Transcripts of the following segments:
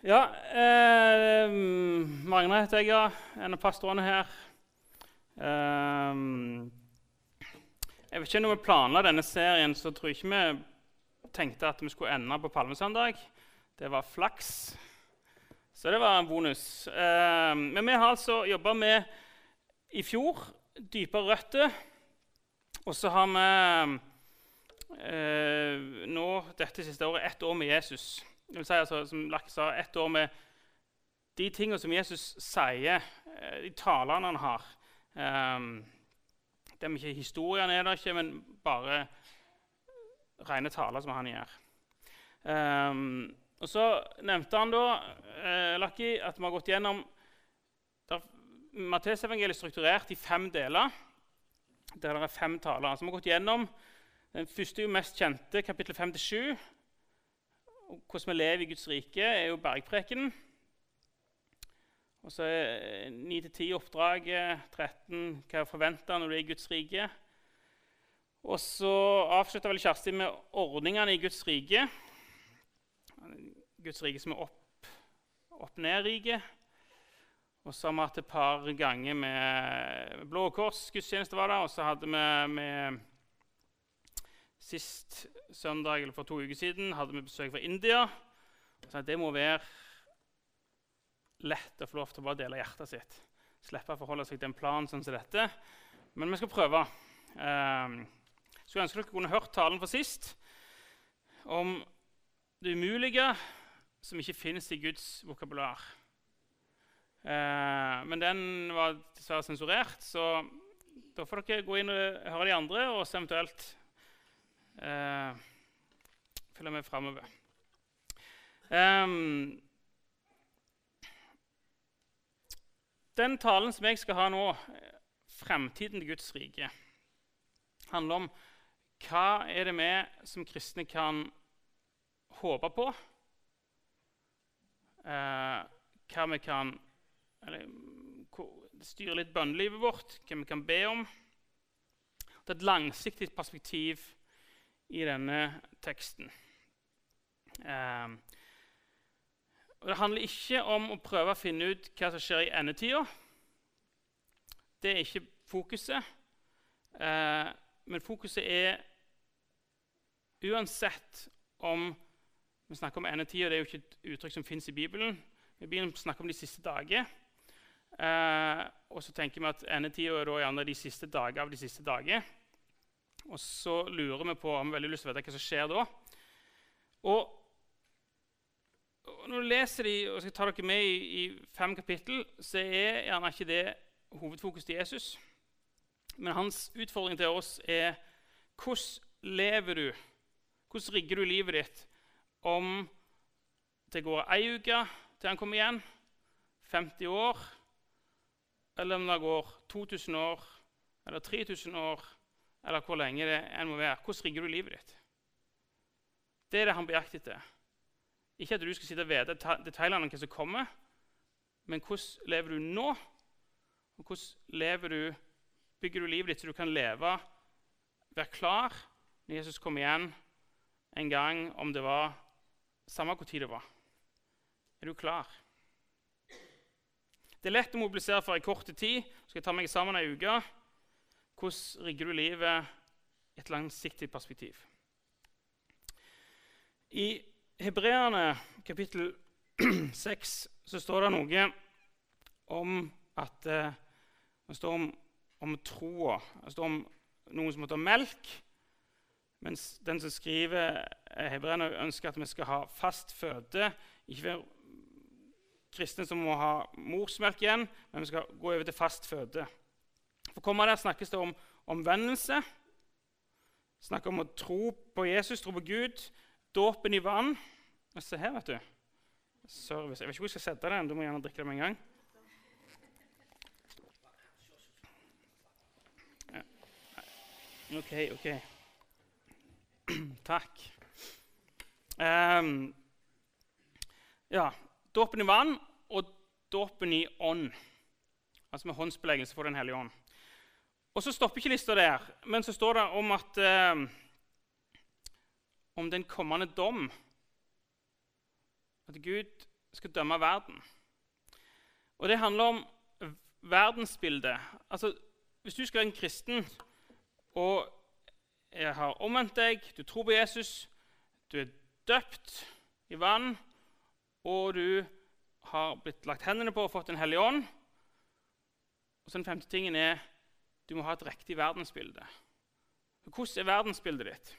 Ja, eh, Magne heter jeg, ja. En av pastorene her. Eh, jeg vet ikke Når vi planla denne serien, så tror jeg ikke vi tenkte at vi skulle ende på palmesøndag. Det var flaks. Så det var en bonus. Eh, men vi har altså jobba med i fjor dypere røtter. Og så har vi eh, nå dette siste året ett år med Jesus. Vil si, altså, som Lakke sa, ett år med de tingene som Jesus sier, eh, de talene han har. Um, er ikke Historiene er der ikke, men bare rene taler som han gjør. Um, og Så nevnte han da eh, Lucky, at vi har gått gjennom Mattesevangeliet er strukturert i fem deler. Der det er fem taler. Så vi har gått gjennom den første og mest kjente, kapittel 5-7 hvordan vi lever i Guds rike, er jo bergprekenen. Og så er 9-10 oppdraget, 13 hva forventer når du er i Guds rike. Og så avslutta vel Kjersti med ordningene i Guds rike. Guds rike som er opp-ned-rike. og så har vi hatt et par ganger med Blå Kors gudstjeneste. var det, Og så hadde vi med Sist søndag eller for to uker siden hadde vi besøk fra India. Så det må være lett å få lov til å bare dele hjertet sitt. Slippe å forholde seg til en plan sånn som dette. Men vi skal prøve. Um, skulle ønske dere kunne hørt talen fra sist om det umulige som ikke finnes i Guds vokabular. Uh, men den var dessverre sensurert, så da får dere gå inn og høre de andre og eventuelt eh, følge med framover. Um, den talen som jeg skal ha nå, fremtiden til Guds rike, handler om hva er det vi som kristne kan håpe på? Eh, hva vi kan eller, styre litt bønnelivet vårt, hva vi kan be om. Det er et langsiktig perspektiv i denne teksten. Eh, det handler ikke om å prøve å finne ut hva som skjer i endetida. Det er ikke fokuset. Eh, men fokuset er uansett om vi snakker om endetida, det er jo ikke et uttrykk som fins i Bibelen. Vi snakker om de siste dager. Eh, og så tenker vi at endetida er gjerne de siste dager av de siste dager. Og så lurer vi på om vi har veldig lyst til å vite hva som skjer da. Og, og når du leser de, og skal ta dere med i, i fem kapittel, så er gjerne ikke det hovedfokus til Jesus. Men hans utfordring til oss er hvordan lever du? Hvordan rigger du livet ditt om det går ei uke til han kommer igjen, 50 år, eller om det går 2000 år eller 3000 år eller hvor lenge det enn må være. Hvordan rigger du livet ditt? Det er det han på jakt etter. Ikke at du skal sitte og vite detaljene om hva som kommer, men hvordan lever du nå? Og hvordan lever du, bygger du livet ditt så du kan leve, være klar når Jesus kommer igjen en gang, om det var samme hvor tid det var? Er du klar? Det er lett å mobilisere for en kort tid. Så skal jeg ta meg sammen ei uke. Hvordan rigger du livet i et langsiktig perspektiv? I Hebreerne kapittel 6 så står det noe om at eh, Det står om, om troa. Det står om noen som måtte ha melk. Mens den som skriver eh, hebreerne, ønsker at vi skal ha fast føde. Ikke være kristne som må ha morsmelk igjen, men vi skal gå over til fast føde. For kommer der snakkes det om omvendelse. Snakker om å tro på Jesus, tro på Gud. Dåpen i vann. Og se her, vet du. Service. Jeg vet ikke hvor jeg skal sette den. Du må gjerne drikke den med en gang. OK, OK. Takk. Um, ja, dåpen i vann og dåpen i ånd. Altså med håndsbeleggelse for Den hellige ånd. Og så stopper ikke lista der, men så står det om at eh, om den kommende dom. At Gud skal dømme verden. Og det handler om verdensbildet. Altså, hvis du skal være en kristen og jeg har omvendt deg, du tror på Jesus, du er døpt i vann, og du har blitt lagt hendene på og fått Den hellige ånd Og så Den femte tingen er du må ha et riktig verdensbilde. Hvordan er verdensbildet ditt?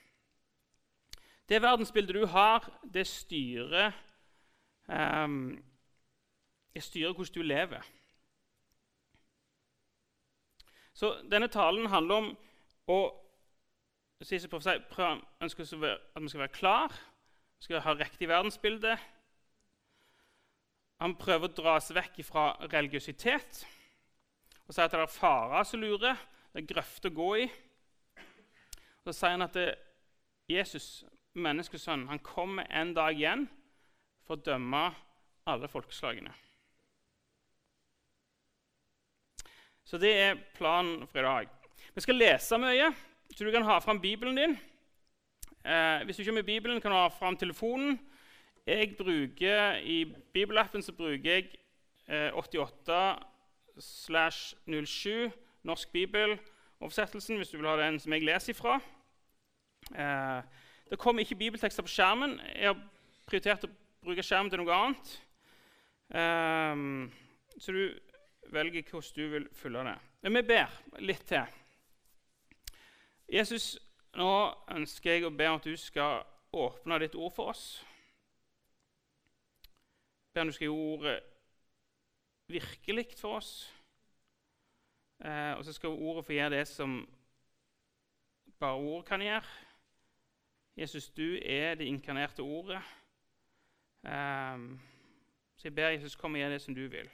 Det verdensbildet du har, det styrer, um, det styrer hvordan du lever. Så denne talen handler om å prøve, ønsker at vi skal være klar, vi skal ha riktig verdensbilde. Han prøver å dra oss vekk fra religiøsitet og sier at det er farer som lurer, det er grøfter å gå i. Og så sier han at det, Jesus, menneskesønnen, han kommer en dag igjen for å dømme alle folkeslagene. Så det er planen for i dag. Vi skal lese mye, så du kan ha fram Bibelen din. Eh, hvis du ikke har med Bibelen, kan du ha fram telefonen. Jeg bruker, I bibelappen så bruker jeg eh, 88 slash 07 Norsk bibeloversettelsen, hvis du vil ha den som jeg leser ifra. Eh, det kommer ikke bibeltekster på skjermen. Jeg har prioritert å bruke skjermen til noe annet. Eh, så du velger hvordan du vil følge det. Men vi ber litt til. Jesus, nå ønsker jeg å be om at du skal åpne ditt ord for oss. Jeg ber om du skal gjøre ordet virkelig for oss. Eh, og så skal ordet få gjøre det som bare ord kan gjøre. Jesus, du er det inkarnerte ordet. Eh, så jeg ber Jesus komme og gjøre det som du vil.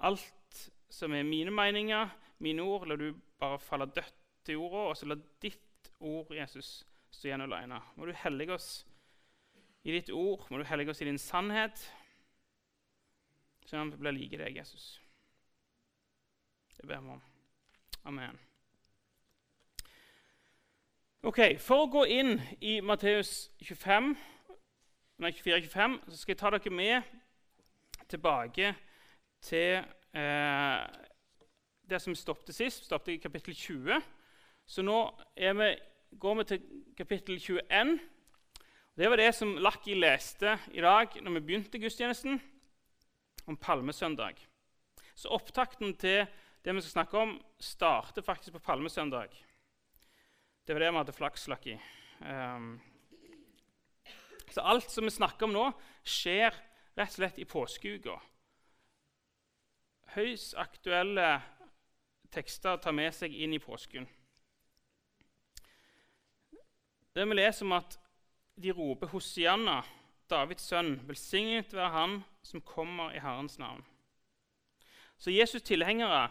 Alt som er mine meninger, mine ord, la du bare falle dødt til jorda, og så la ditt ord, Jesus, stå igjen alene. Må du hellige oss i ditt ord, må du hellige oss i din sannhet, sånn at vi blir like deg, Jesus. Det ber vi om. Amen. Ok, For å gå inn i Matteus 25, nei, 24-25 så skal jeg ta dere med tilbake til eh, det som stoppet sist. stoppet i kapittel 20. Så nå vi, går vi til kapittel 21. Det var det som Lucky leste i dag når vi begynte gudstjenesten, om palmesøndag. Så opptakten til det vi skal snakke om, starter faktisk på palmesøndag. Det var det vi hadde flaks, Lucky. Um, så alt som vi snakker om nå, skjer rett og slett i påskeuka. Høyst aktuelle tekster tar med seg inn i påsken. Det vi leser om at de roper Hosianna, Davids sønn, velsignet være Han som kommer i Herrens navn. Så Jesus' tilhengere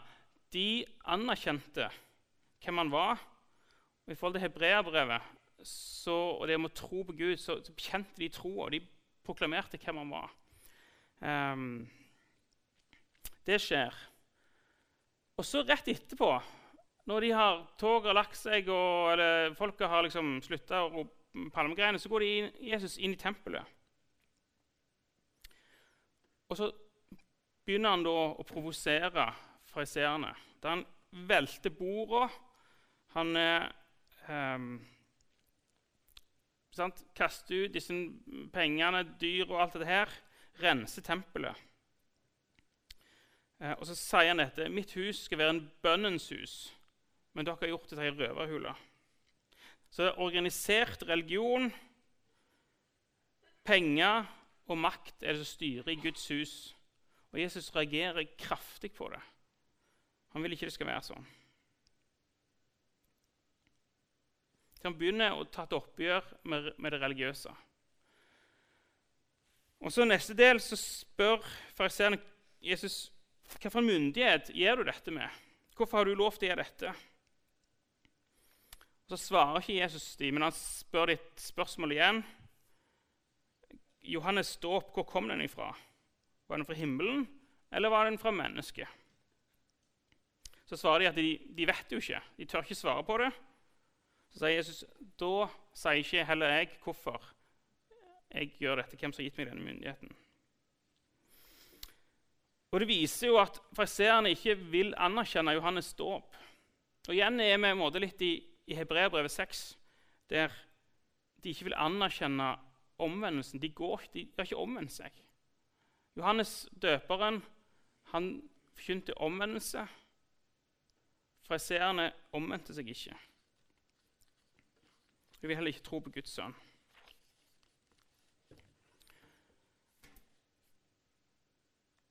de anerkjente hvem han var. Og I forhold til hebreerbrevet og det om å tro på Gud, så, så bekjente de troa, og de proklamerte hvem han var. Um, det skjer. Og så rett etterpå, når de har, toget har lagt seg, og eller, folket har liksom slutta å palmegreiene, så går de inn, Jesus inn i tempelet. Og så begynner han da å provosere fariseerne. Da han velter borda, han eh, kaster ut disse pengene, dyr og alt dette her, renser tempelet. Eh, og så sier han dette.: Mitt hus skal være en bønnens hus, men dere har gjort det til ei røverhule. Så det er organisert religion, penger og makt er det som styrer i Guds hus. Og Jesus reagerer kraftig på det. Han vil ikke det skal være sånn. Så han begynner å ta et oppgjør med, med det religiøse. Og så Neste del så spør fariseerne Jesus Hvilken myndighet gir du dette med? Hvorfor har du lov til å gjøre dette? Og Så svarer ikke Jesus dem, men han spør ditt spørsmål igjen. Johannes' dåp, hvor kom den ifra? Var den fra himmelen, eller var den fra mennesket? Så svarer de at de, de vet jo ikke. De tør ikke svare på det. Så sier Jesus da sier ikke heller jeg hvorfor jeg gjør dette, hvem som har gitt meg denne myndigheten. Og Det viser jo at fariseerne ikke vil anerkjenne Johannes' dåp. Og Igjen er vi måte litt i, i Hebreabrevet 6, der de ikke vil anerkjenne omvendelsen. De, går, de har ikke omvendt seg. Johannes døperen han forkynte omvendelse. Fariseerne omvendte seg ikke. De vil heller ikke tro på Guds sønn.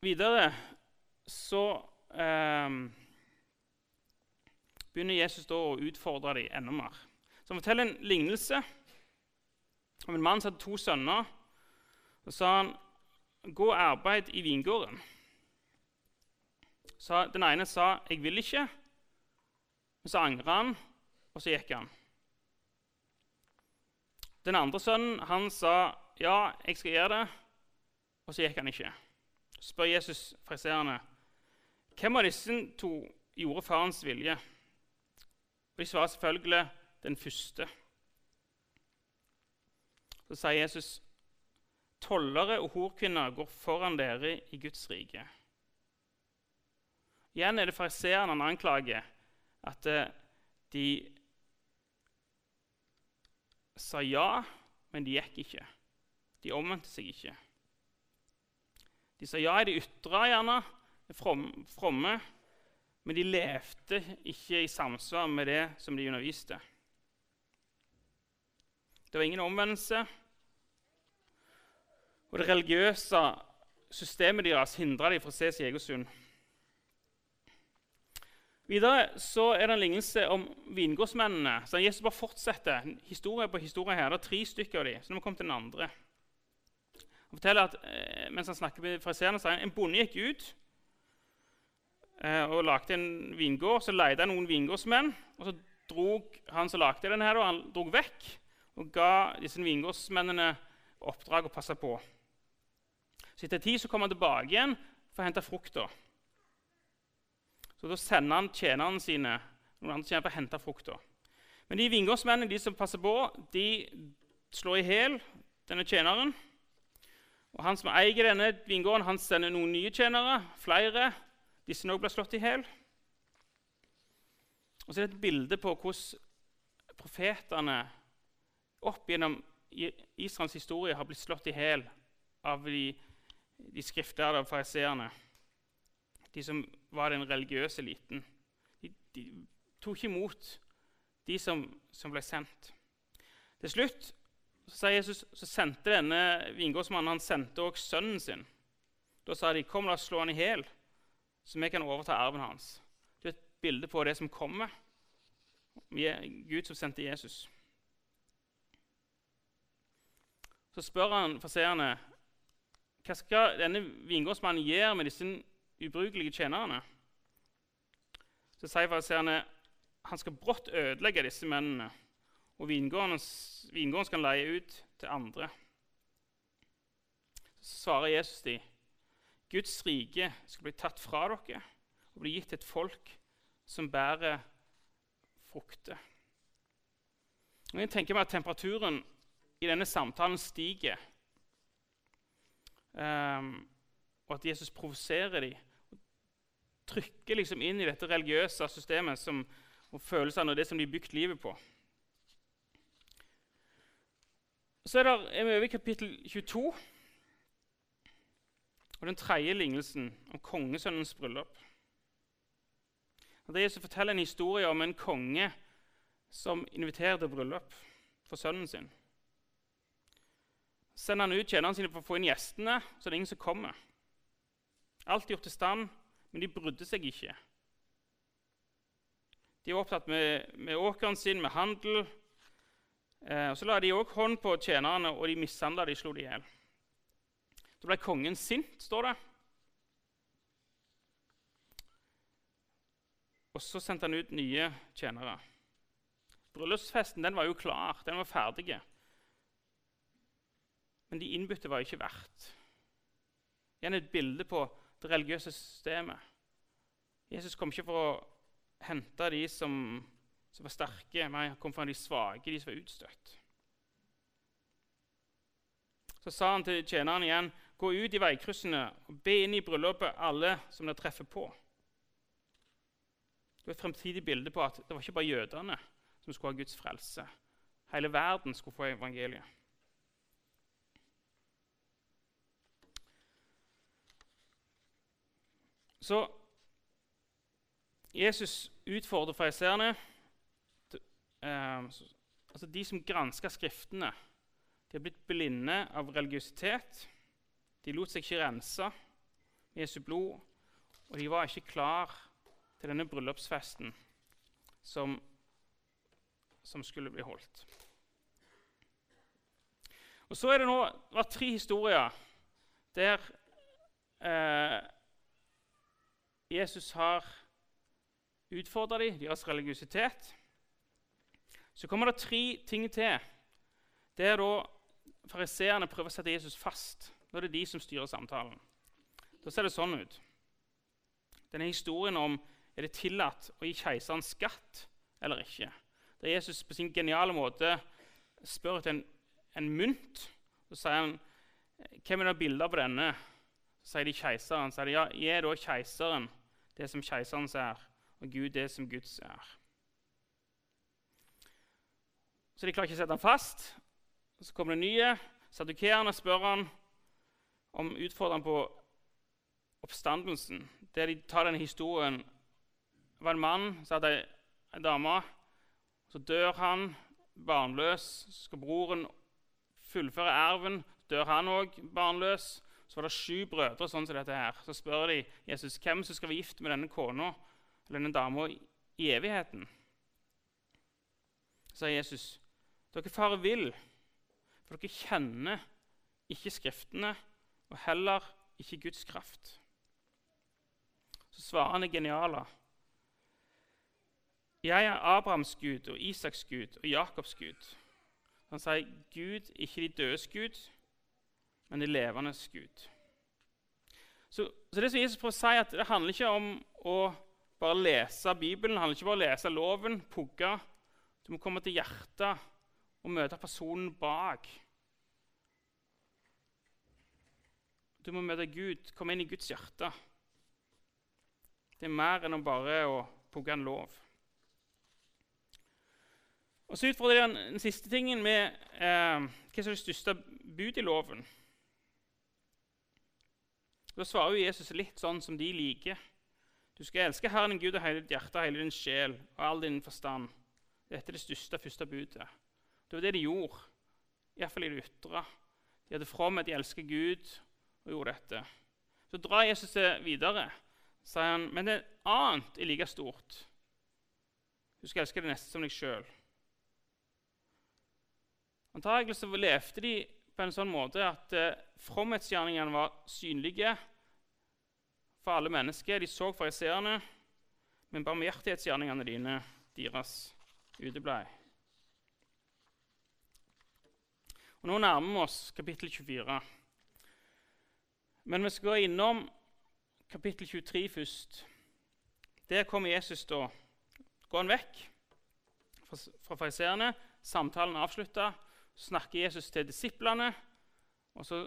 Videre så eh, begynner Jesus da å utfordre dem enda mer. Så Han forteller en lignelse om en mann som hadde to sønner. Så sa han, 'Gå og arbeid i vingården.' Så den ene sa, 'Jeg vil ikke.' Men så angra han, og så gikk han. Den andre sønnen han sa, 'Ja, jeg skal gjøre det.' Og så gikk han ikke spør Jesus friserende, hvem av disse to gjorde farens vilje. Og De svarer selvfølgelig den første. Så sier Jesus tollere og horkvinner går foran dere i Guds rike. Igjen er det fariseerne han anklager, at eh, de sa ja, men de gikk ikke. De omvendte seg ikke. De sa ja i det ytre, gjerne, det fromme, men de levde ikke i samsvar med det som de underviste. Det var ingen omvendelse. Og det religiøse systemet deres hindra dem fra å se sin egen synd. Videre så er det en lignelse om vingårdsmennene. Så Jesus bare fortsetter. Historie på historie her. Det er tre stykker av dem. Så nå må vi komme til den andre. Han forteller at eh, mens han snakker med friserene, sier han en bonde gikk ut eh, og lagde en vingård. Så leide han noen vingårdsmenn, og så drog han som lagde denne, her, han drog vekk og ga disse vingårdsmennene oppdrag å passe på. Så Etter tid så kom han tilbake igjen for å hente frukta. Så Da sender han tjenerne sine noen andre tjenere for å hente frukta. Men de vingårdsmennene de som passer på, de slår i hjel denne tjeneren. Og Han som eier denne vingården, han sender noen nye tjenere, flere. Disse nå blir slått i hjel. Og så er det et bilde på hvordan profetene opp gjennom Israels historie har blitt slått i hjel av de, de skriftlærde fariseerne. De som var den religiøse eliten. De, de, tok ikke imot de som, som ble sendt. Til slutt så Jesus, så sendte denne vingårdsmannen han sendte også sønnen sin. Da sa de, 'Kom, la oss slå han i hjel, så vi kan overta arven hans.' Det er et bilde på det som kommer. Gud som sendte Jesus. Så spør han farseerne hva skal denne vingårdsmannen gjøre med disse ubrukelige tjenerne. Så sier fariseerne han skal brått ødelegge disse mennene og vingården, skal leie ut til andre. Så svarer Jesus de, Guds rike skal bli tatt fra dere og bli gitt til et folk som bærer frukter. Og jeg tenker meg at temperaturen i denne samtalen stiger, um, og at Jesus provoserer dem. Trykker liksom inn i dette religiøse systemet som, og følelsene og det som de har bygd livet på. Så er, der, er vi over i kapittel 22 og den tredje lignelsen om kongesønnens bryllup. Det det Jesus forteller en historie om en konge som inviterer til bryllup for sønnen sin. Sender han ut tjenerne sine for å få inn gjestene, så det er ingen som kommer. Alt er gjort til stand, men de brydde seg ikke. De var opptatt med, med åkeren sin, med handel, Eh, og Så la de òg hånd på tjenerne, og de mishandla de, slo de i hjel. Da ble kongen sint, står det. Og så sendte han ut nye tjenere. Bryllupsfesten den var jo klar, den var ferdig. Men de innbytte var ikke verdt. Igjen et bilde på det religiøse systemet. Jesus kom ikke for å hente de som som var sterke, men han kom fra de svake, de som var utstøtt. Så sa han til tjeneren igjen, gå ut i veikryssene og be inn i bryllupet alle som dere treffer på. Det var et fremtidig bilde på at det var ikke bare jødene som skulle ha Guds frelse. Hele verden skulle få evangeliet. Så Jesus utfordrer fariseerne. Eh, altså de som granska Skriftene, de er blitt blinde av religiøsitet. De lot seg ikke rense med Jesu blod, og de var ikke klar til denne bryllupsfesten som, som skulle bli holdt. Og Så er det nå vært tre historier der eh, Jesus har utfordra dem, deres religiøsitet. Så kommer det tre ting til Det er da fariseerne prøver å sette Jesus fast. Nå er det de som styrer samtalen. Da ser det sånn ut. Denne historien om er det tillatt å gi keiseren skatt eller ikke. Der Jesus på sin geniale måte spør etter en, en mynt. Så sier han hvem er det bilder på denne? Så sier de keiseren. Så sier de, ja, gi da keiseren det som keiserens er, og Gud det som Guds er. Så de klarer ikke å sette ham fast. Så kommer det nye. Sadukeerne spør han om utfordringen på oppstandelsen. Der de tar denne historien det var en mann som hadde ei dame. Så dør han barnløs. Så skal broren fullføre erven. Dør han òg barnløs. Så var det sju brødre. sånn som dette her. Så spør de Jesus hvem som skal være gift med denne kona eller denne dama i evigheten. Så sier Jesus, dere farer vill, for dere kjenner ikke Skriftene og heller ikke Guds kraft. Så svarer han det geniale. Jeg er Abrahams Gud og Isaks Gud og Jakobs Gud. Han sier Gud, ikke de dødes Gud, men de levendes Gud. Så, så det som Jesus prøver å si, at det handler ikke om å bare lese Bibelen, det handler ikke bare om å lese loven, pugge. Du må komme til hjertet og møte personen bak. Du må møte Gud, komme inn i Guds hjerte. Det er mer enn å bare å pugge en lov. Og Så utfordrer jeg den siste tingen med eh, hva som er det største bud i loven. Da svarer jo Jesus litt sånn som de liker. Du skal elske Herren din Gud av hele ditt hjerte, hele din sjel og all din forstand. Dette er det største første budet. Det var det de gjorde, iallfall i det ytre. De hadde from at de elsket Gud og gjorde dette. Så drar Jesus det videre. sier han, Men det annet er like stort. Du skal elske det neste som deg sjøl. Antagelig så levde de på en sånn måte at eh, fromhetsgjerningene var synlige for alle mennesker. De så fariseerne, men barmhjertighetsgjerningene dine, deres, uteblei. Og Nå nærmer vi oss kapittel 24. Men vi skal gå innom kapittel 23 først. Der kommer Jesus da. Går han vekk fra fariseerne. Samtalen er avslutta snakker Jesus til disiplene og, så,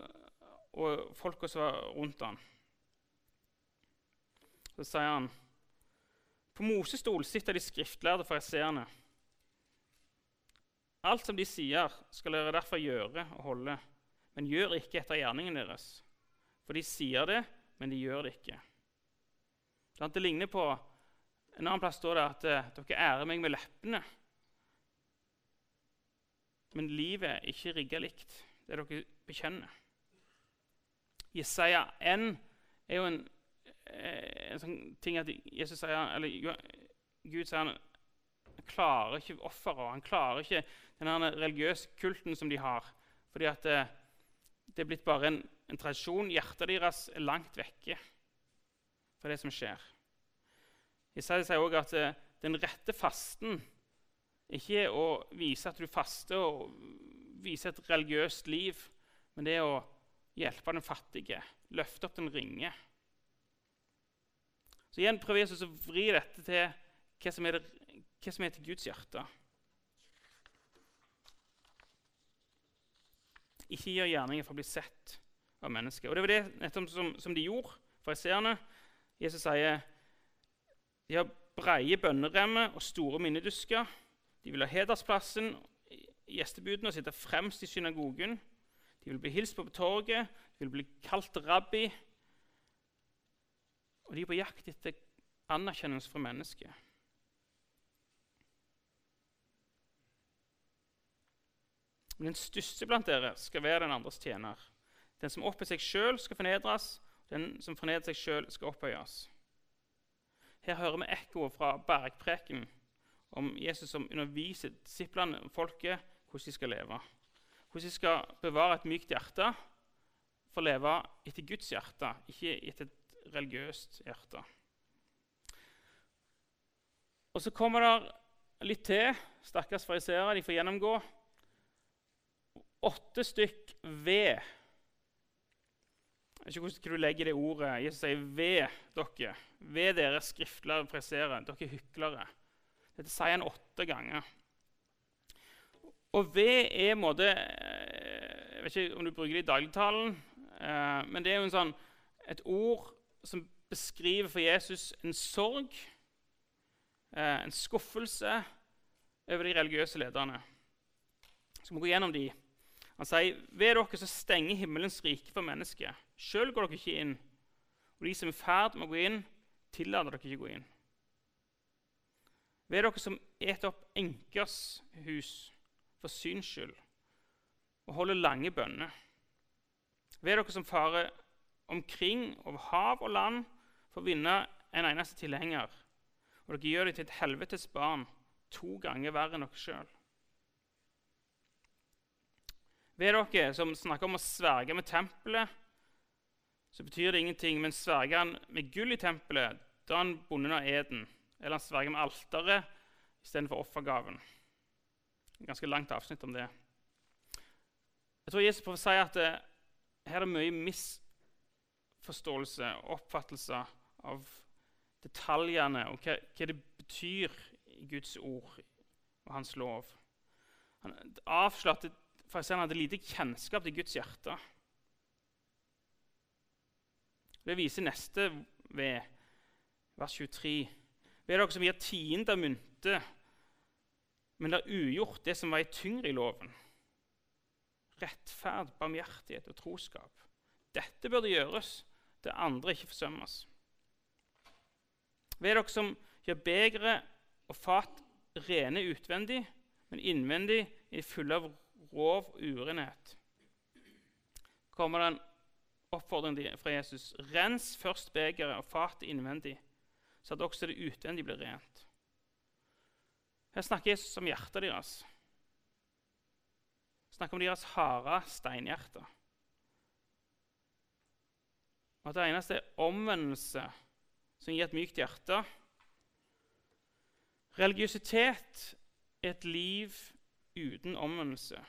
og folka som var rundt ham. Så sier han På Mosestol sitter de skriftlærde fariseerne. Alt som de sier, skal dere derfor gjøre og holde, men gjør ikke etter gjerningen deres. For de sier det, men de gjør det ikke. Det ligner på En annen plass står det at dere ærer meg med leppene, men livet er ikke rigga likt, det dere bekjenner. Jesaja 1 er jo en, eh, en, sånn ting at Jesus sier, eller Gud sier han, klarer ikke offeret. Han klarer ikke den religiøse kulten som de har. Fordi at det, det er blitt bare en, en tradisjon. Hjertet deres er langt vekke fra det som skjer. Jesaja sier også at eh, den rette fasten ikke å vise at du faster og vise et religiøst liv, men det er å hjelpe den fattige, løfte opp den ringe. Så igjen prøver Jesus å vri dette til hva som er, det, hva som er til Guds hjerte. Ikke gjør gjerninger for å bli sett av mennesket. Og det var det nettopp som, som de gjorde, fariseerne. Jesus sier de har breie bønneremmer og store minnedusker. De vil ha hedersplassen i gjestebudene og sitte fremst i synagogen. De vil bli hilst på på torget, de vil bli kalt rabbi. Og de er på jakt etter anerkjennelse fra mennesket. Men den største blant dere skal være den andres tjener. Den som oppør seg sjøl, skal fornedres. Den som fornedrer seg sjøl, skal opphøyes. Her hører vi ekkoet fra bergpreken om Jesus som underviser disiplene og folket hvordan de skal leve. Hvordan de skal bevare et mykt hjerte for å leve etter Guds hjerte, ikke etter et religiøst hjerte. Og Så kommer det litt til. Stakkars fariseere. De får gjennomgå åtte stykk ved. Jeg vet ikke hvordan du legger det ordet. Jesus sier 'ved dere'. Ved dere skriftlærere presere, dere hyklere. Dette sier han åtte ganger. Og ved er en måte eh, Jeg vet ikke om du bruker det i dagligtalen, eh, men det er jo sånn, et ord som beskriver for Jesus en sorg, eh, en skuffelse over de religiøse lederne. Så vi gå gjennom de. Han sier, 'Ved dere så stenger himmelens rike for mennesket.' Sjøl går dere ikke inn, og de som er i ferd med å gå inn, tillater dere ikke å gå inn. Ved dere som eter opp enkers hus for syns skyld og holder lange bønner. Ved dere som farer omkring over hav og land for å vinne en eneste tilhenger, og dere gjør det til et helvetes barn to ganger verre enn dere sjøl. Ved dere som snakker om å sverge med tempelet, så betyr det ingenting, men sverger han med gull i tempelet, da er han bonden av eden. Eller han sverger med alteret istedenfor offergaven. Ganske langt avsnitt om det. Jeg tror Jesus prøver å si at det, her er det mye misforståelse og oppfattelse av detaljene og hva, hva det betyr i Guds ord og hans lov. Han avslørte at han hadde lite kjennskap til Guds hjerte. Det viser neste ved vers 23. Ved dere som gir tiende av mynte, men det er ugjort det som veier tyngre i loven. Rettferd, barmhjertighet og troskap. Dette burde gjøres, det andre ikke forsømmes. Ved dere som gjør begre og fat rene utvendig, men innvendig er de fulle av rov og urenhet. kommer det en oppfordring fra Jesus. Rens først begeret og fatet innvendig, så at også det utvendig blir rent. Her snakker Jesus om hjertet deres. Snakker om deres harde steinhjerte. Og at det eneste er omvendelse som gir et mykt hjerte. Religiøsitet er et liv uten omvendelse.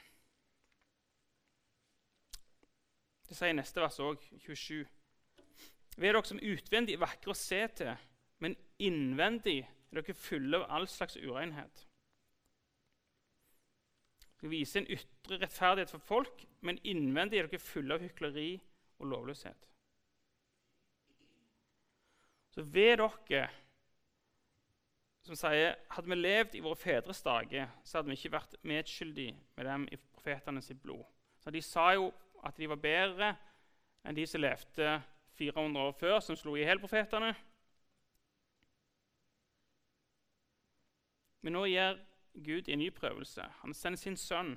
Det sier neste vers òg, 27. Ved dere som utvendig vakre å se til, men innvendig er dere fulle av all slags urenhet. Dere viser en ytre rettferdighet for folk, men innvendig er dere fulle av hykleri og lovløshet. Så ved dere som sier hadde vi levd i våre fedres dager, så hadde vi ikke vært medskyldige med dem i profetene sitt blod. Så De sa jo at de var bedre enn de som levde 400 år før, som slo i hjel profetene. Men nå gir Gud en ny prøvelse. Han sender sin sønn.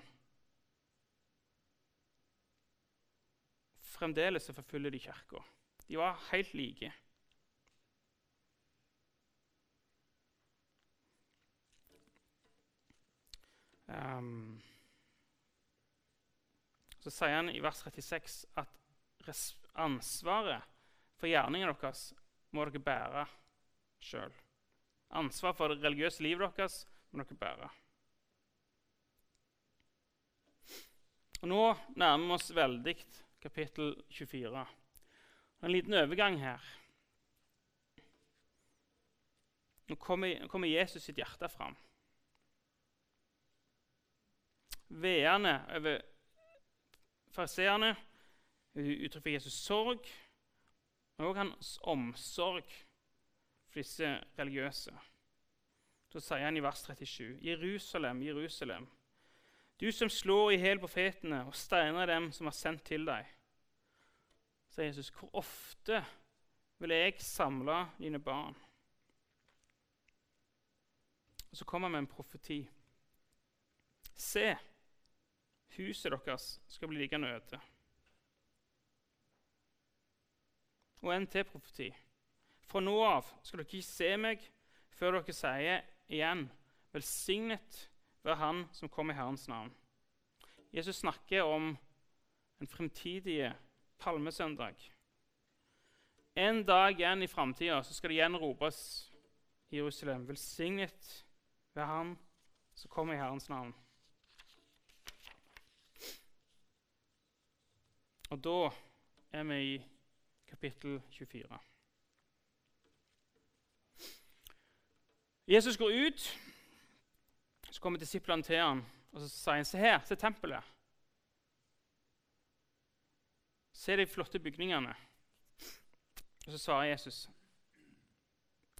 Fremdeles så forfølger de kirka. De var helt like. Um, så sier han i vers 36 at ansvaret for gjerningen deres må dere bære sjøl. Ansvar for det religiøse livet deres må dere bære. Og Nå nærmer vi oss veldig kapittel 24. En liten overgang her. Nå kommer, kommer Jesus sitt hjerte fram. Veene over fariseerne uttrykker Jesus' sorg, men også hans omsorg for disse religiøse. Da sier han i vers 37.: Jerusalem, Jerusalem, du som slår i hjel profetene og steiner dem som er sendt til deg. sier Jesus, hvor ofte vil jeg samle dine barn? Og så kommer han med en profeti. Se, huset deres skal bli liggende øde. Og en til profeti. Fra nå av skal dere ikke se meg før dere sier igjen Velsignet være Han som kom i Herrens navn. Jesus snakker om en fremtidig palmesøndag. En dag igjen i framtida skal det igjen ropes i Jerusalem Velsignet være Han som kom i Herrens navn. Og da er vi i kapittel 24. Jesus går ut, så kommer disiplene til ham og så sier han, se her, se tempelet. Se de flotte bygningene. Og så svarer Jesus,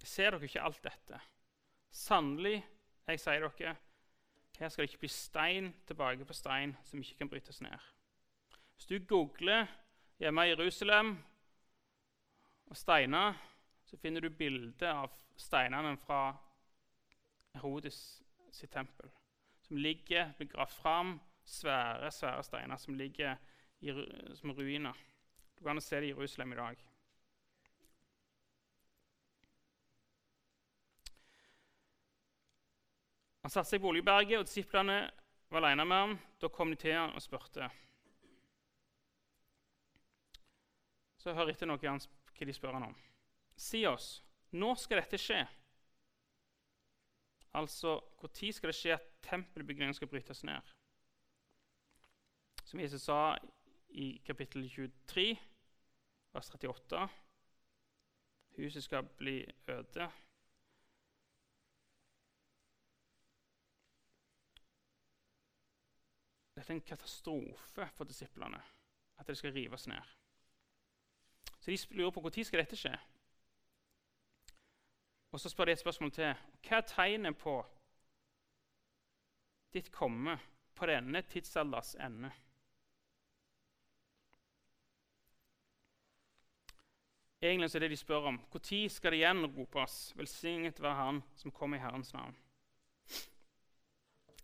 ser dere ikke alt dette? Sannelig, jeg sier dere, her skal det ikke bli stein tilbake på stein som ikke kan brytes ned. Hvis du googler hjemme i Jerusalem og steiner, så finner du bilde av steinene fra Herodes sitt tempel. Som ligger begravd fram. Svære svære steiner som ligger i, som ruiner. Du kan se det i Jerusalem i dag. Han satte seg på Oljeberget, og disiplene var alene med ham. Da kom de til ham og spurte. Så hør etter noe hva de spør han om. Si oss, når skal dette skje? Altså, når skal det skje at tempelbygningen skal brytes ned? Som Jesus sa i kapittel 23, vers 38 Huset skal bli øde. Dette er en katastrofe for disiplene, at det skal rives ned. Så de lurer på når skal dette skje og så spør de et spørsmål til. Hva er tegnet på ditt komme på denne tidsalders ende? Egentlig er det de spør om. Når skal det igjen ropes 'Velsignet være Han som kommer i Herrens navn'?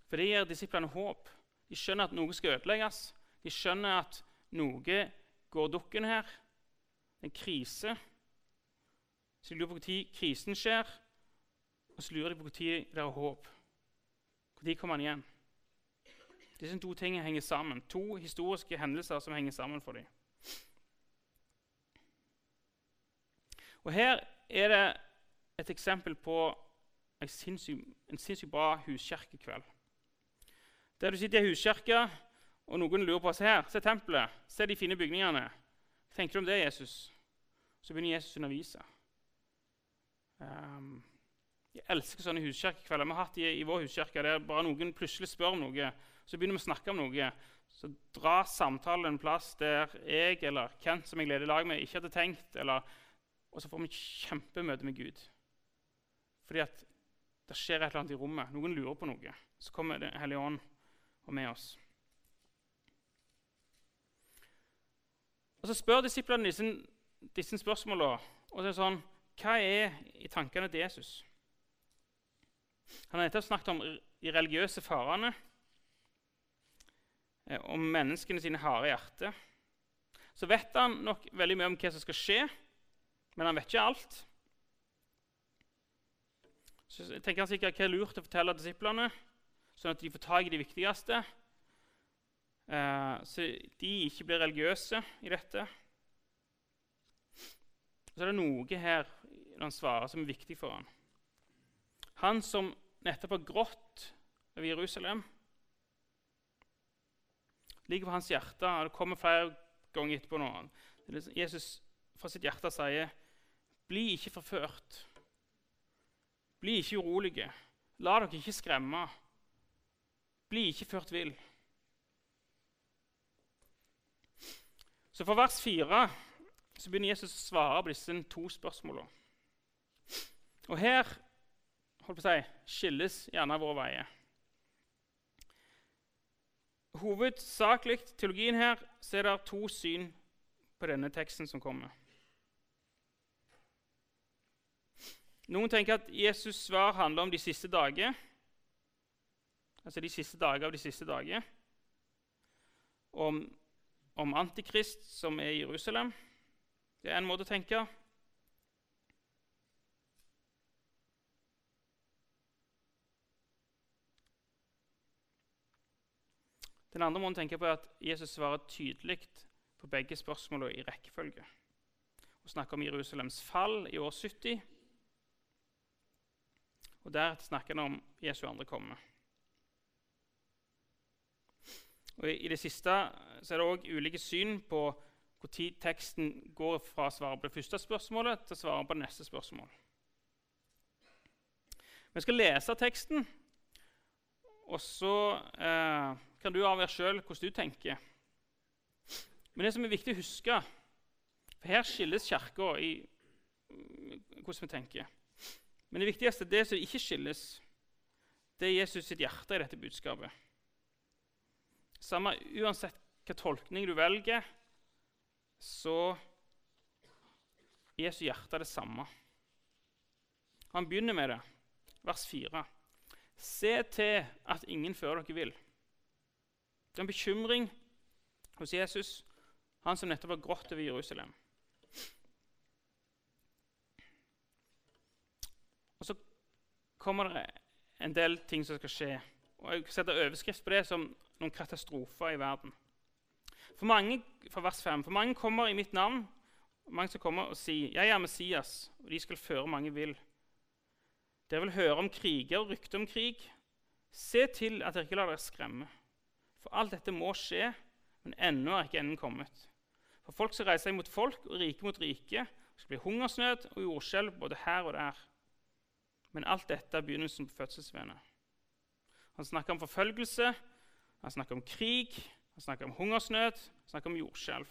For det gir disiplene håp. De skjønner at noe skal ødelegges. De skjønner at noe går dukken her. En krise. Så de lurer på når krisen skjer, og så lurer de på når det er håp. Når kommer han igjen? Disse to tingene henger sammen. To historiske hendelser som henger sammen for dem. Og Her er det et eksempel på en sinnssykt bra huskirkekveld. Der du sitter i huskirka, og noen lurer på se her, se tempelet, se de fine bygningene. Tenker du om det, Jesus? Så begynner Jesus å undervise. Um, jeg elsker sånne huskirkekvelder. Vi har hatt i, i vår huskirke der bare noen plutselig spør om noe. Så begynner vi å snakke om noe. Så drar samtalen en plass der jeg eller Kent som jeg leder lag med, ikke hadde tenkt. Eller, og så får vi et kjempemøte med Gud. Fordi at det skjer et eller annet i rommet. Noen lurer på noe. Så kommer Den hellige ånd og med oss. Og Så spør disiplene disse, disse spørsmålene. Og så er det sånn hva er i tankene til Jesus? Han har nettopp snakket om de religiøse farene, eh, om menneskene sine harde hjerter. Så vet han nok veldig mye om hva som skal skje, men han vet ikke alt. Så tenker han sikkert hva er lurt å fortelle disiplene, sånn at de får tak i de viktigste. Eh, så de ikke blir religiøse i dette. Så er det noe her når han svarer, som er viktig for ham. Han som nettopp har grått over Jerusalem, ligger på hans hjerte. og Det kommer flere ganger etterpå nå. Jesus fra sitt hjerte sier, 'Bli ikke forført. Bli ikke urolige. La dere ikke skremme. Bli ikke ført vill.' Så for vers 4 så begynner Jesus å svare på disse to spørsmålene. Og her holdt på å si, skilles gjerne våre veier. Hovedsakelig teologien her så er det to syn på denne teksten som kommer. Noen tenker at Jesus' svar handler om de siste dager. Altså de siste dager av de siste dager. Om, om Antikrist som er i Jerusalem. Det er en måte å tenke. Den andre måten å tenke på er at Jesus svarer tydelig på begge spørsmålene i rekkefølge. Og snakker om Jerusalems fall i år 70. Og der snakker han om Jesu andre komme. Og I det siste er det òg ulike syn på når teksten går fra å svare på det første spørsmålet til å svare på det neste spørsmål. Vi skal lese teksten, og så eh, kan du avgjøre sjøl hvordan du tenker. Men det som er viktig å huske for Her skilles Kirka i mm, hvordan vi tenker. Men det viktigste, det som ikke skilles, det er Jesus sitt hjerte i dette budskapet. Samme uansett hva tolkning du velger, så Jesu hjerte er det samme. Han begynner med det, vers 4. Se til at ingen fører dere vil. Det er en bekymring hos Jesus, han som nettopp har grått over Jerusalem. Og Så kommer det en del ting som skal skje. Og Jeg setter overskrift på det som noen katastrofer i verden. For mange, for vers 5, for mange kommer i mitt navn, mange som kommer og sier 'Jeg er Messias', og de skal føre mange vill. Dere vil høre om kriger og rykter om krig. Se til at dere ikke lar dere skremme. For alt dette må skje, men ennå er ikke enden kommet. For folk skal reise seg mot folk og rike mot rike. Det skal bli hungersnød og jordskjelv både her og der. Men alt dette er begynnelsen på fødselsvenet. Han snakker om forfølgelse, han snakker om krig, han snakker om hungersnød, han snakker om jordskjelv.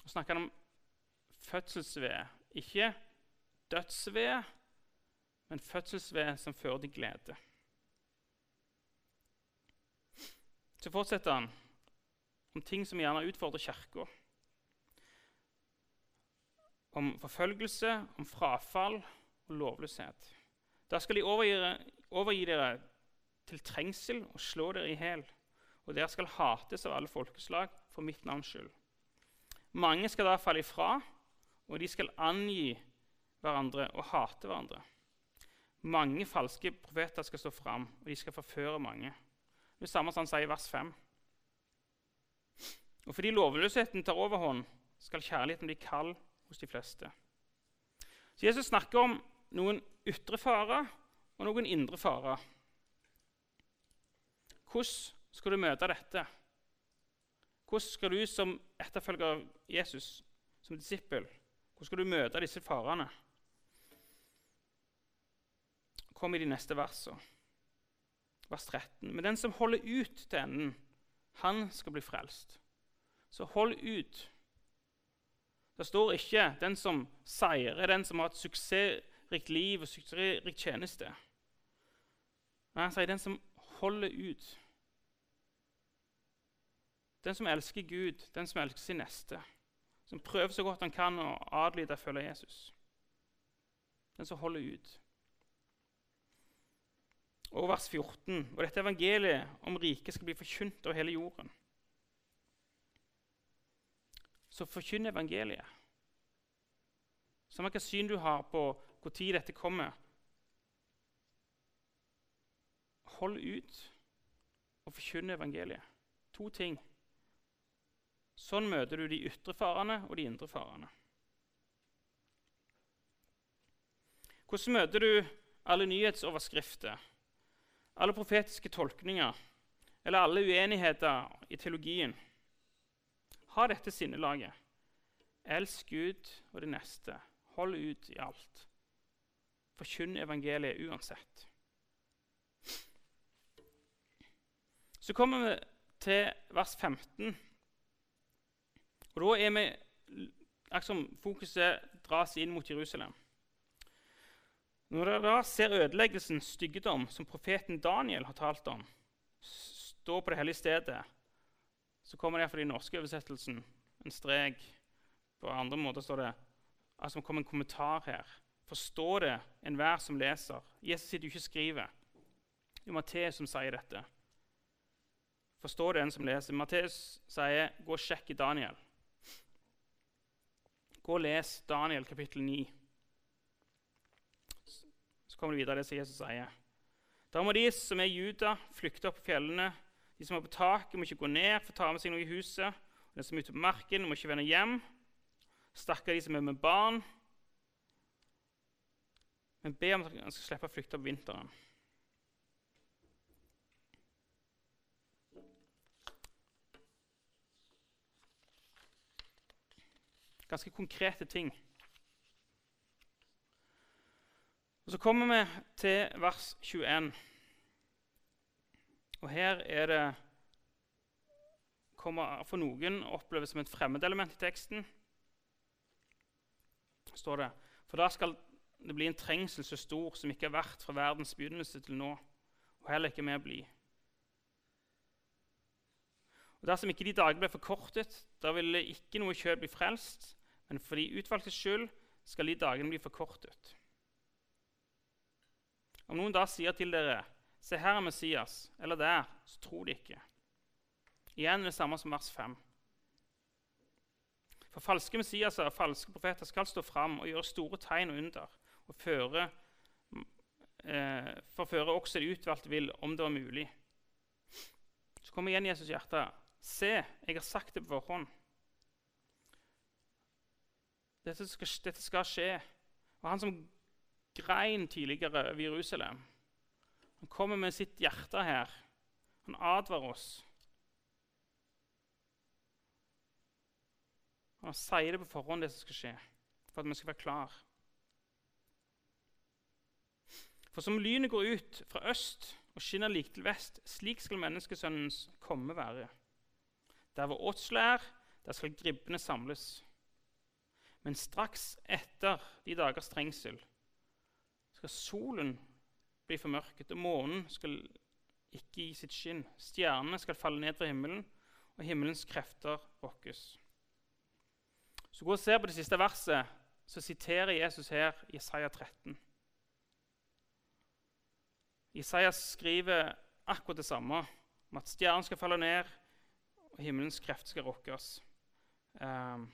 Han snakker om fødselsved, ikke dødsved, men fødselsved som fører til glede. Så fortsetter han om ting som gjerne utfordrer Kirka. Om forfølgelse, om frafall og lovløshet. Da skal de overgi, overgi dere til trengsel og slå dere i hjel og dere skal hates av alle folkeslag for mitt navns skyld. Mange skal da falle ifra, og de skal angi hverandre og hate hverandre. Mange falske profeter skal stå fram, og de skal forføre mange. Det er samme som han sier i vers 5. Og fordi lovløsheten tar overhånd, skal kjærligheten bli kald hos de fleste. Så Jesus snakker om noen ytre farer og noen indre farer. Hvordan skal du møte dette? Hvordan skal du som etterfølger av Jesus, som disippel, hvordan skal du møte disse farene? Kom i de neste versene. Vers 13. Men den som holder ut til enden, han skal bli frelst. Så hold ut. Det står ikke 'den som seirer', den som har et suksessrikt liv og suksessrikt tjeneste. Nei, han sier 'den som holder ut'. Den som elsker Gud, den som elsker sin neste. Som prøver så godt han kan å adlyde og følge Jesus. Den som holder ut. Og vers 14. Og dette evangeliet om riket skal bli forkynt over hele jorden. Så forkynn evangeliet. Samme hvilket syn du har på når dette kommer. Hold ut og forkynn evangeliet. To ting. Sånn møter du de ytre farene og de indre farene. Hvordan møter du alle nyhetsoverskrifter, alle profetiske tolkninger eller alle uenigheter i teologien? Ha dette sinnelaget. Elsk Gud og det neste. Hold ut i alt. Forkynn evangeliet uansett. Så kommer vi til vers 15. For da er vi liksom, Fokuset dras inn mot Jerusalem. Når dere da ser ødeleggelsens styggedom som profeten Daniel har talt om, stå på det hellige stedet, så kommer det iallfall i den norske oversettelsen en strek. På andre måter står det altså det kommer en kommentar her. Forstå det enhver som leser. Jesus sitter jo ikke og skriver. Det er Matteus som sier dette. Forstå det en som leser. Matteus sier 'gå og sjekk i Daniel'. Gå og les Daniel kapittel 9 Så kommer det videre det som Jesus sier. Da må de som er juda, flykte opp på fjellene. De som er på taket, må ikke gå ned for å ta med seg noe i huset. De som er ute på marken, må ikke vende hjem. Stakkar de som er med barn. Men be om at han skal slippe å flykte opp vinteren. Ganske konkrete ting. Og Så kommer vi til vers 21. Og her er det kommer for noen oppleves som et fremmedelement i teksten. står det, For da skal det bli en trengsel så stor som ikke har vært fra verdens begynnelse til nå, og heller ikke mer bli. Og Dersom ikke de dagene ble forkortet, da ville ikke noe kjød bli frelst, men for de utvalgtes skyld skal de dagene bli forkortet. Om noen da sier til dere, 'Se, her er Messias', eller der, så tror de ikke. Igjen det samme som vers 5. For falske Messiaser og falske profeter skal stå fram og gjøre store tegn og under og føre, eh, forføre også det utvalgte vil, om det var mulig. Så kommer igjen Jesus' hjerte. Se, jeg har sagt det på forhånd. Dette skal, dette skal skje. Og han som grein tidligere over Jerusalem. Han kommer med sitt hjerte her. Han advarer oss. Han sier det på forhånd, det som skal skje, for at vi skal være klar. For som lynet går ut fra øst og skinner like til vest, slik skal menneskesønnens komme være. Der hvor åtslet er, der skal gribbene samles. Men straks etter de dagers trengsel skal solen bli formørket, og månen skal ikke gi sitt skinn. Stjernene skal falle ned fra himmelen, og himmelens krefter rokkes. Så gå og se på det siste verset, så siterer Jesus her Isaiah 13. Isaiah skriver akkurat det samme, om at stjernen skal falle ned, og himmelens krefter skal rokkes. Um,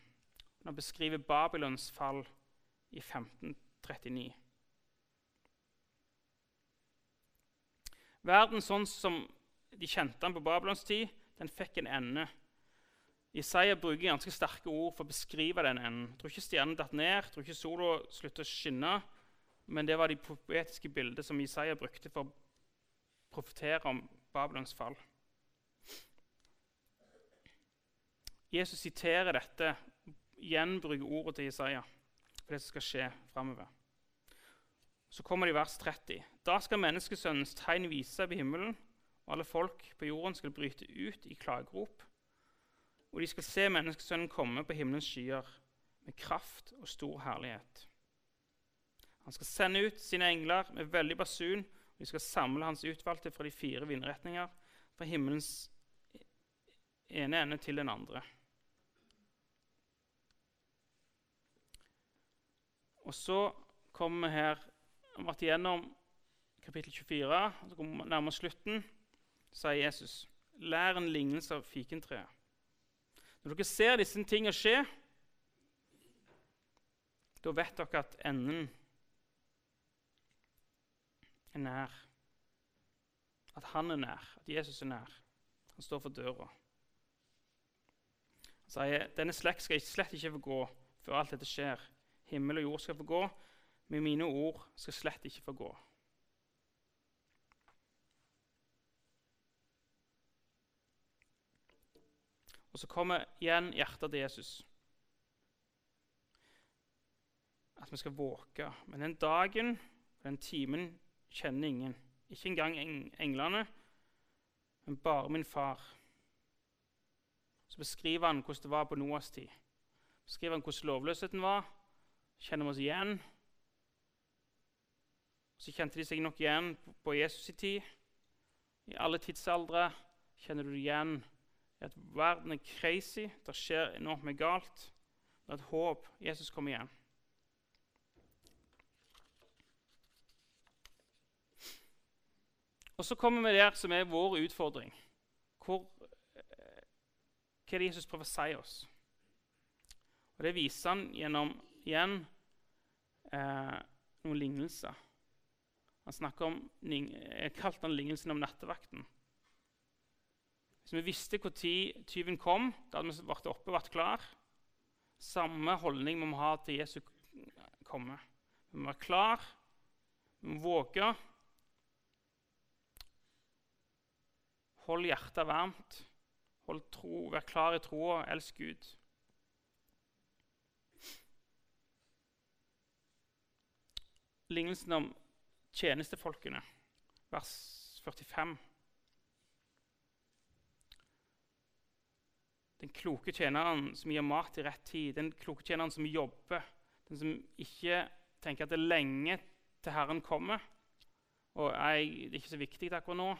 han beskriver Babylons fall i 1539. Verden sånn som de kjente den på Babylons tid, den fikk en ende. Isaiah bruker ganske sterke ord for å beskrive den enden. Jeg tror ikke stjernen datt ned, jeg tror ikke sola sluttet å skinne. Men det var de poetiske bildene som Isaiah brukte for å profetere om Babylons fall. Jesus siterer dette, gjenbruker ordet til Isaiah for det som skal skje framover. Så kommer det i vers 30. Da skal menneskesønnens tegn vise seg på himmelen, og alle folk på jorden skal bryte ut i klagerop. Og de skal se menneskesønnen komme på himmelens skyer med kraft og stor herlighet. Han skal sende ut sine engler med veldig basun, og de skal samle hans utvalgte fra de fire vindretninger, fra himmelens ene ende til den andre. Og så kommer vi her vi har vært igjennom kapittel 24, så kommer vi nærmere slutten, sier Jesus, lær en lignelse av fikentreet. Når dere ser disse tingene skje, da vet dere at enden er nær. At han er nær, at Jesus er nær. Han står for døra. Han sier denne slekt skal slett ikke få gå før alt dette skjer. Himmel og jord skal få gå, men mine ord skal slett ikke få gå. Og så kommer igjen hjertet til Jesus. At vi skal våke. Men den dagen og den timen kjenner ingen. Ikke engang englene, men bare min far. så beskriver han hvordan det var på Noas tid. Beskriver han hvordan lovløsheten var. Kjenner vi oss igjen? Så kjente de seg nok igjen på Jesus' i tid. I alle tidsaldre kjenner du igjen at verden er crazy, det skjer enormt mye galt. Det er et håp. Jesus kommer igjen. Og så kommer vi der som er vår utfordring. Hvor, eh, hva er det Jesus prøver å si oss? Og Det viser han gjennom igjen eh, noen lignelser. Han snakker om, Jeg kalte han lignelsen om nattevakten. Hvis vi visste når tyven kom, da hadde vi vært oppe og vært klar. Samme holdning må vi ha til Jesu komme. Vi må være klar, vi må våge. Hold hjertet varmt. Hold tro, Vær klar i troa. Elsk Gud. Lignelsen om tjenestefolkene, vers 45. Den kloke tjeneren som gir mat i rett tid, den kloke tjeneren som jobber, den som ikke tenker at det er lenge til Herren kommer. Og jeg, det er ikke så viktig akkurat nå.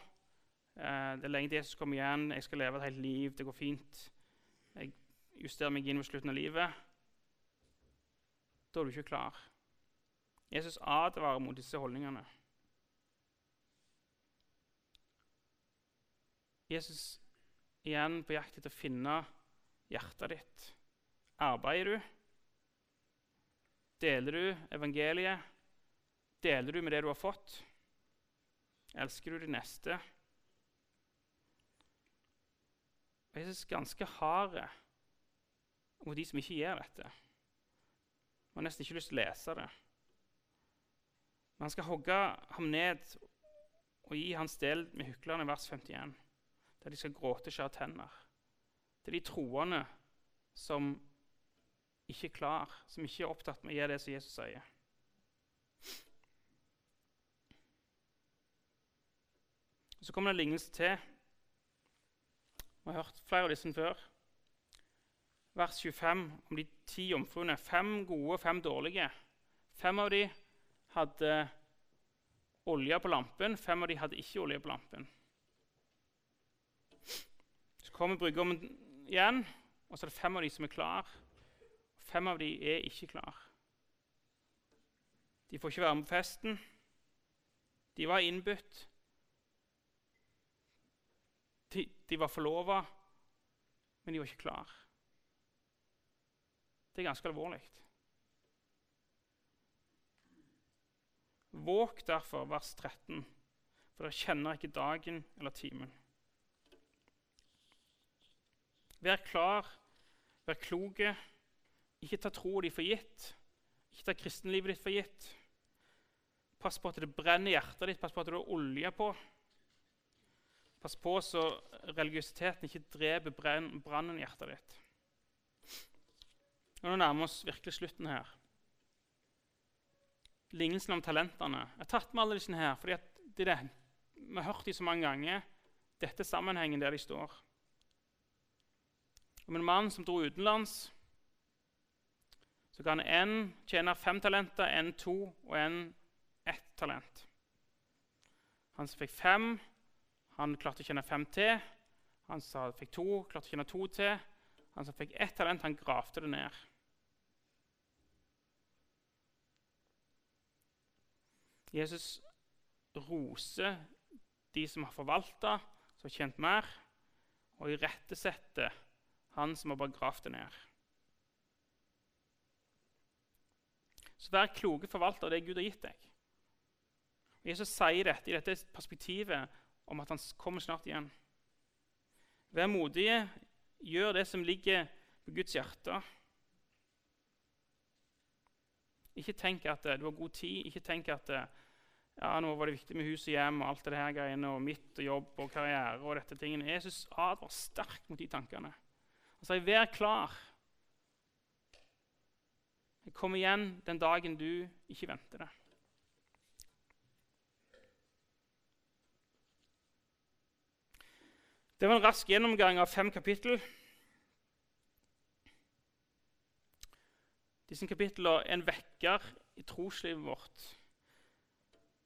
Eh, det er lenge til Jesus kommer igjen. Jeg skal leve et helt liv. Det går fint. Jeg justerer meg inn ved slutten av livet. Da er du ikke klar. Jesus advarer mot disse holdningene. Jesus igjen på jakt etter å finne hjertet ditt. Arbeider du? Deler du evangeliet? Deler du med det du har fått? Elsker du de neste? Jesus er ganske hard mot de som ikke gjør dette. Man har nesten ikke lyst til å lese det. Men han skal hogge ham ned og gi hans del med hyklerne vers 51 der de skal gråte skjære tenner. Det er de troende som ikke er klar, som ikke er opptatt med å gjøre det som Jesus sier. Så kommer det en lignelse til. Vi har hørt flere av disse før. Vers 25 om de ti jomfruene. Fem gode, fem dårlige. Fem av dem hadde olje på lampen, fem av dem hadde ikke olje på lampen Så kommer brudgommen igjen, og så er det fem av de som er klar. Fem av de er ikke klar. De får ikke være med på festen. De var innbudt. De, de var forlova, men de var ikke klar. Det er ganske alvorlig. Våg derfor, vers 13, for dere kjenner ikke dagen eller timen. Vær klar, vær kloke. Ikke ta troa di for gitt. Ikke ta kristenlivet ditt for gitt. Pass på at det brenner i hjertet ditt, pass på at du har olje på. Pass på så religiøsiteten ikke dreper brannen i hjertet ditt. Nå nærmer vi oss virkelig slutten her. Lignelsen om talentene. Jeg har tatt med alle disse her, fordi det det. vi har hørt dem så mange ganger. Dette er sammenhengen der de står om en mann som dro utenlands. Så kan en tjene fem talenter, en to og en ett talent. Han som fikk fem, han klarte å tjene fem til. Han som fikk to, klarte å tjene to til. Han som fikk ett talent, han gravde det ned. Jesus roser de som har forvalta, som har tjent mer, og irettesetter han som har bare gravd det ned. Så vær kloke forvalter av det Gud har gitt deg. Jesus sier dette i dette perspektivet om at han kommer snart igjen. Vær modige, gjør det som ligger på Guds hjerte. Ikke tenk at du har god tid. Ikke tenk at ja, nå var det viktig med hus og hjem og alt det her greiene, og mitt og jobb og karriere og dette tingene. Jesus advarer sterkt mot de tankene. Altså, Han sier, 'Vær klar'. Jeg kommer igjen den dagen du ikke venter det. Det var en rask gjennomgang av fem kapittel. Disse kapitlene er en vekker i troslivet vårt.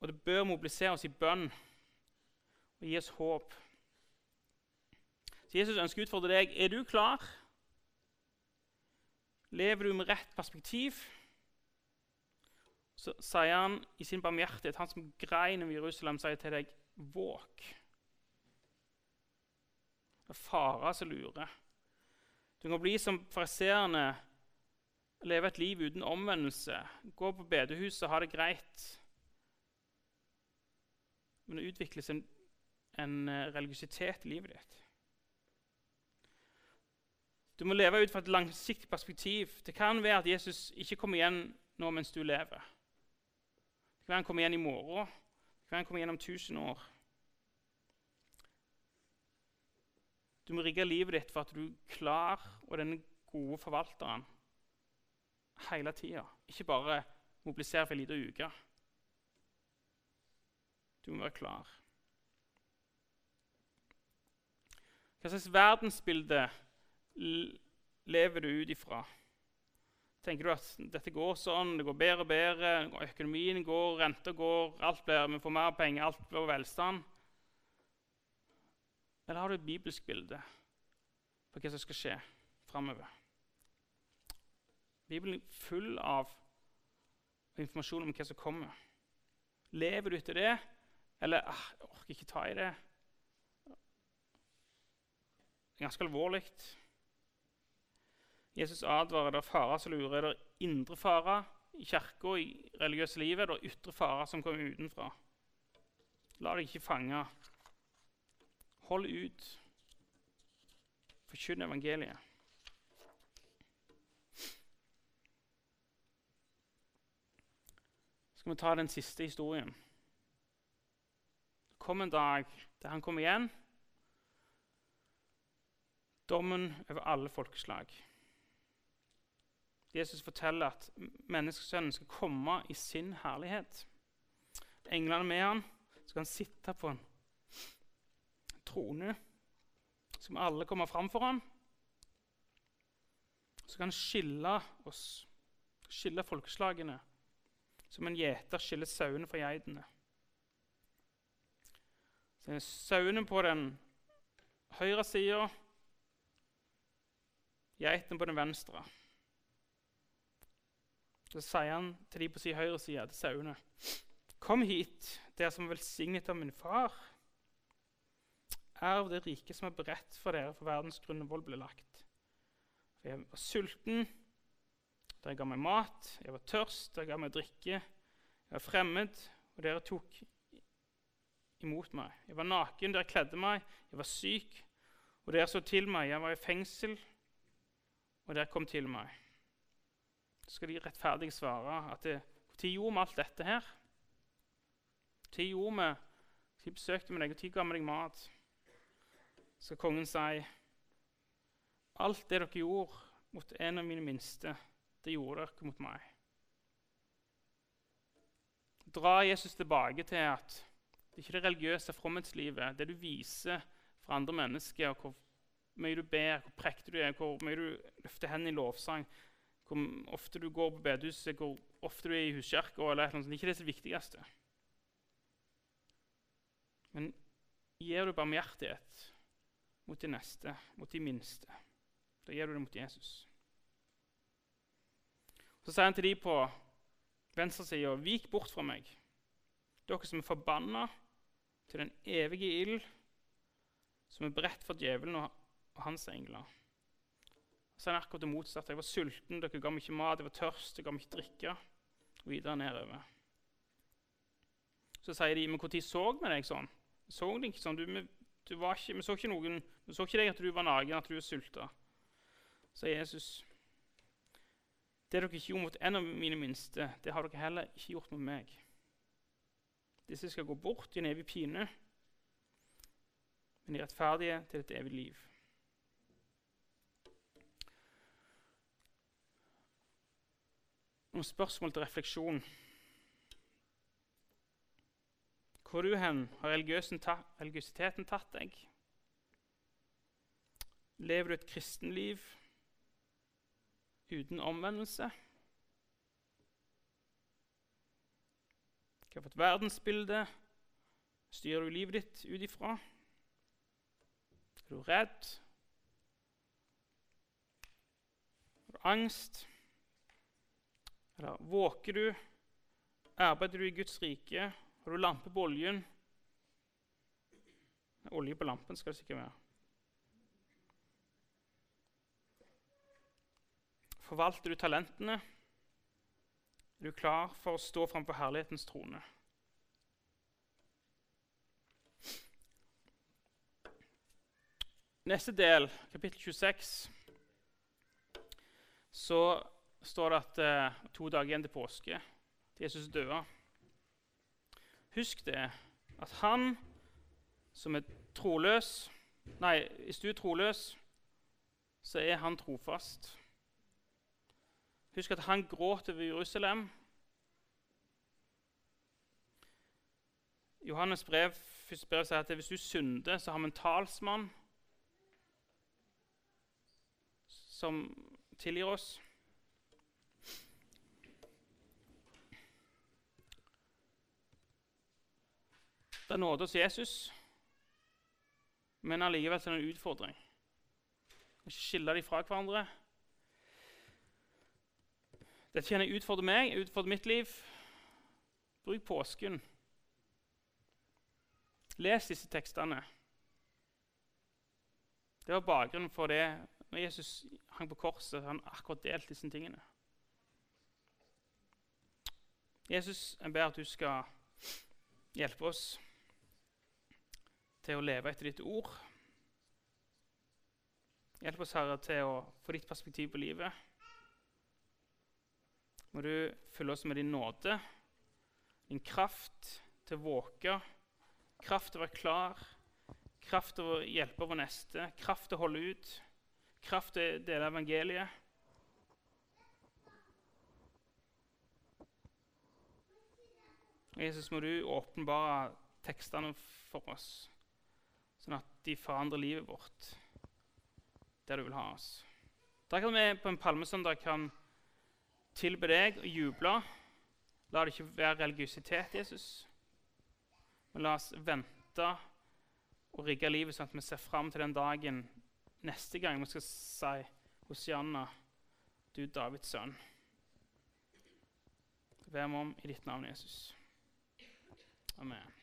Og det bør mobilisere oss i bønn og gi oss håp. Så Jesus ønsker å utfordre deg. Er du klar? Lever du med rett perspektiv? Så sier han i sin barmhjertighet, han som grein over Jerusalem, sier til deg, våk. Det er farer som lurer. Du kan bli som fariseerne, leve et liv uten omvendelse, gå på bedehuset ha det greit. Men det utvikles en, en eh, religiøsitet i livet ditt. Du må leve ut fra et langsiktig perspektiv. Det kan være at Jesus ikke kommer igjen nå mens du lever. Det kan være han kommer igjen i morgen. Det kan være han kommer igjen om 1000 år. Du må rigge livet ditt for at du er klar og den gode forvalteren hele tida. Ikke bare mobilisere for ei lita uke. Du må være klar. Hva slags verdensbilde lever du ut ifra? Tenker du at dette går sånn, det går bedre og bedre, økonomien går, renta går, alt blir, vi får mer penger, alt blir velstand? Eller har du et bibelsk bilde på hva som skal skje framover? Bibelen er full av informasjon om hva som kommer. Lever du etter det, eller ah, 'Jeg orker ikke ta i det'? Det er ganske alvorlig. Jesus advarer det er farer som lurer. Det er indre farer i kirka i religiøse livet. Det er ytre farer som kommer utenfra. La deg ikke fange. Hold ut. Forkynn evangeliet. skal vi ta den siste historien. Kom en dag der han kom igjen. Dommen over alle folkeslag. Jesus forteller at menneskesønnen skal komme i sin herlighet. Englene med han så kan han sitte på en trone. Så skal alle komme fram for han. Så kan han skille oss, skille folkeslagene, som en gjeter skiller sauene fra geitene. Så er sauene på den høyre sida, geitene på den venstre. Så sier han til de på sin høyre side, til sauene.: Kom hit, dere som er velsignet av min far. Erv det rike som er beredt for dere for verdens grunnvoll ble lagt. For jeg var sulten, dere ga meg mat. Jeg var tørst, dere ga meg drikke. Jeg var fremmed, og dere tok imot meg. Jeg var naken, dere kledde meg. Jeg var syk, og dere så til meg. Jeg var i fengsel, og dere kom til meg så skal de rettferdig svare at Når gjorde vi alt dette her? Når gjorde vi Når besøkte vi deg? og Når ga vi deg mat? Så skal kongen si Alt det dere gjorde mot en av mine minste, det gjorde dere mot meg. Dra Jesus tilbake til at det er ikke det religiøse fromhetslivet, det du viser for andre mennesker, hvor mye du ber, hvor prektig du er, hvor mye du løfter hendene i lovsang hvor ofte du går på bedehuset, hvor ofte du er i huskirka eller noe sånt. Det er Ikke det som er viktigste. Men gir du barmhjertighet mot de neste, mot de minste, da gir du det mot Jesus. Så sier han til de på venstresida.: Vik bort fra meg, dere som er forbanna til den evige ild, som er beredt for djevelen og hans engler. Så er det akkurat det motsatte. Jeg var sulten, dere ga meg ikke mat. Jeg var tørst, dere ga meg ikke drikke. Og videre nedover. Så sier de, men når så vi deg sånn? Så deg ikke sånn. Du, vi, du ikke, vi, så ikke noen, vi så ikke deg at du var naken, at du var sulta. Så Jesus, det dere ikke gjorde mot en av mine minste, det har dere heller ikke gjort mot meg. Disse skal gå bort i en evig pine, men de rettferdige til et evig liv. noen spørsmål til refleksjon. Hvor er du hen? Har religiøsiteten tatt deg? Lever du et kristenliv uten omvendelse? Hva for et verdensbilde styrer du livet ditt ut ifra? Er du redd? Har du angst? Eller våker du? Arbeider du i Guds rike? Har du lampe på oljen? Olje på lampen skal det sikkert være. Forvalter du talentene? Er du klar for å stå framfor herlighetens trone? Neste del, kapittel 26, så står det at eh, to dager igjen til påske til Jesus døde. Husk det, at han som er troløs Nei, hvis du er troløs, så er han trofast. Husk at han gråt over Jerusalem. Johannes brev, første brev sier at hvis du synder, så har vi en talsmann som tilgir oss. Det er nåde hos Jesus, men allikevel er det en utfordring. Ikke skille dem fra hverandre. Dette kjenner jeg utfordrer meg, utfordrer mitt liv. Bruk påsken. Les disse tekstene. Det var bakgrunnen for det når Jesus hang på korset. Han akkurat delt disse tingene. Jesus, jeg ber at du skal hjelpe oss til å leve etter ditt ord. Hjelp oss, Herre, til å få ditt perspektiv på livet må du fylle oss med din nåde, din kraft til å våke, kraft til å være klar, kraft til å hjelpe vår neste, kraft til å holde ut, kraft til å dele evangeliet. Jesus, må du åpenbare tekstene for oss, sånn at de forandrer livet vårt der du vil ha oss. Takk at vi på en palmesøndag kan tilbe deg og juble. La det ikke være religiøsitet, Jesus. Men la oss vente og rigge livet sånn at vi ser fram til den dagen neste gang vi skal si Hosianna, du Davids sønn. Meg om i ditt navn, Jesus. Amen.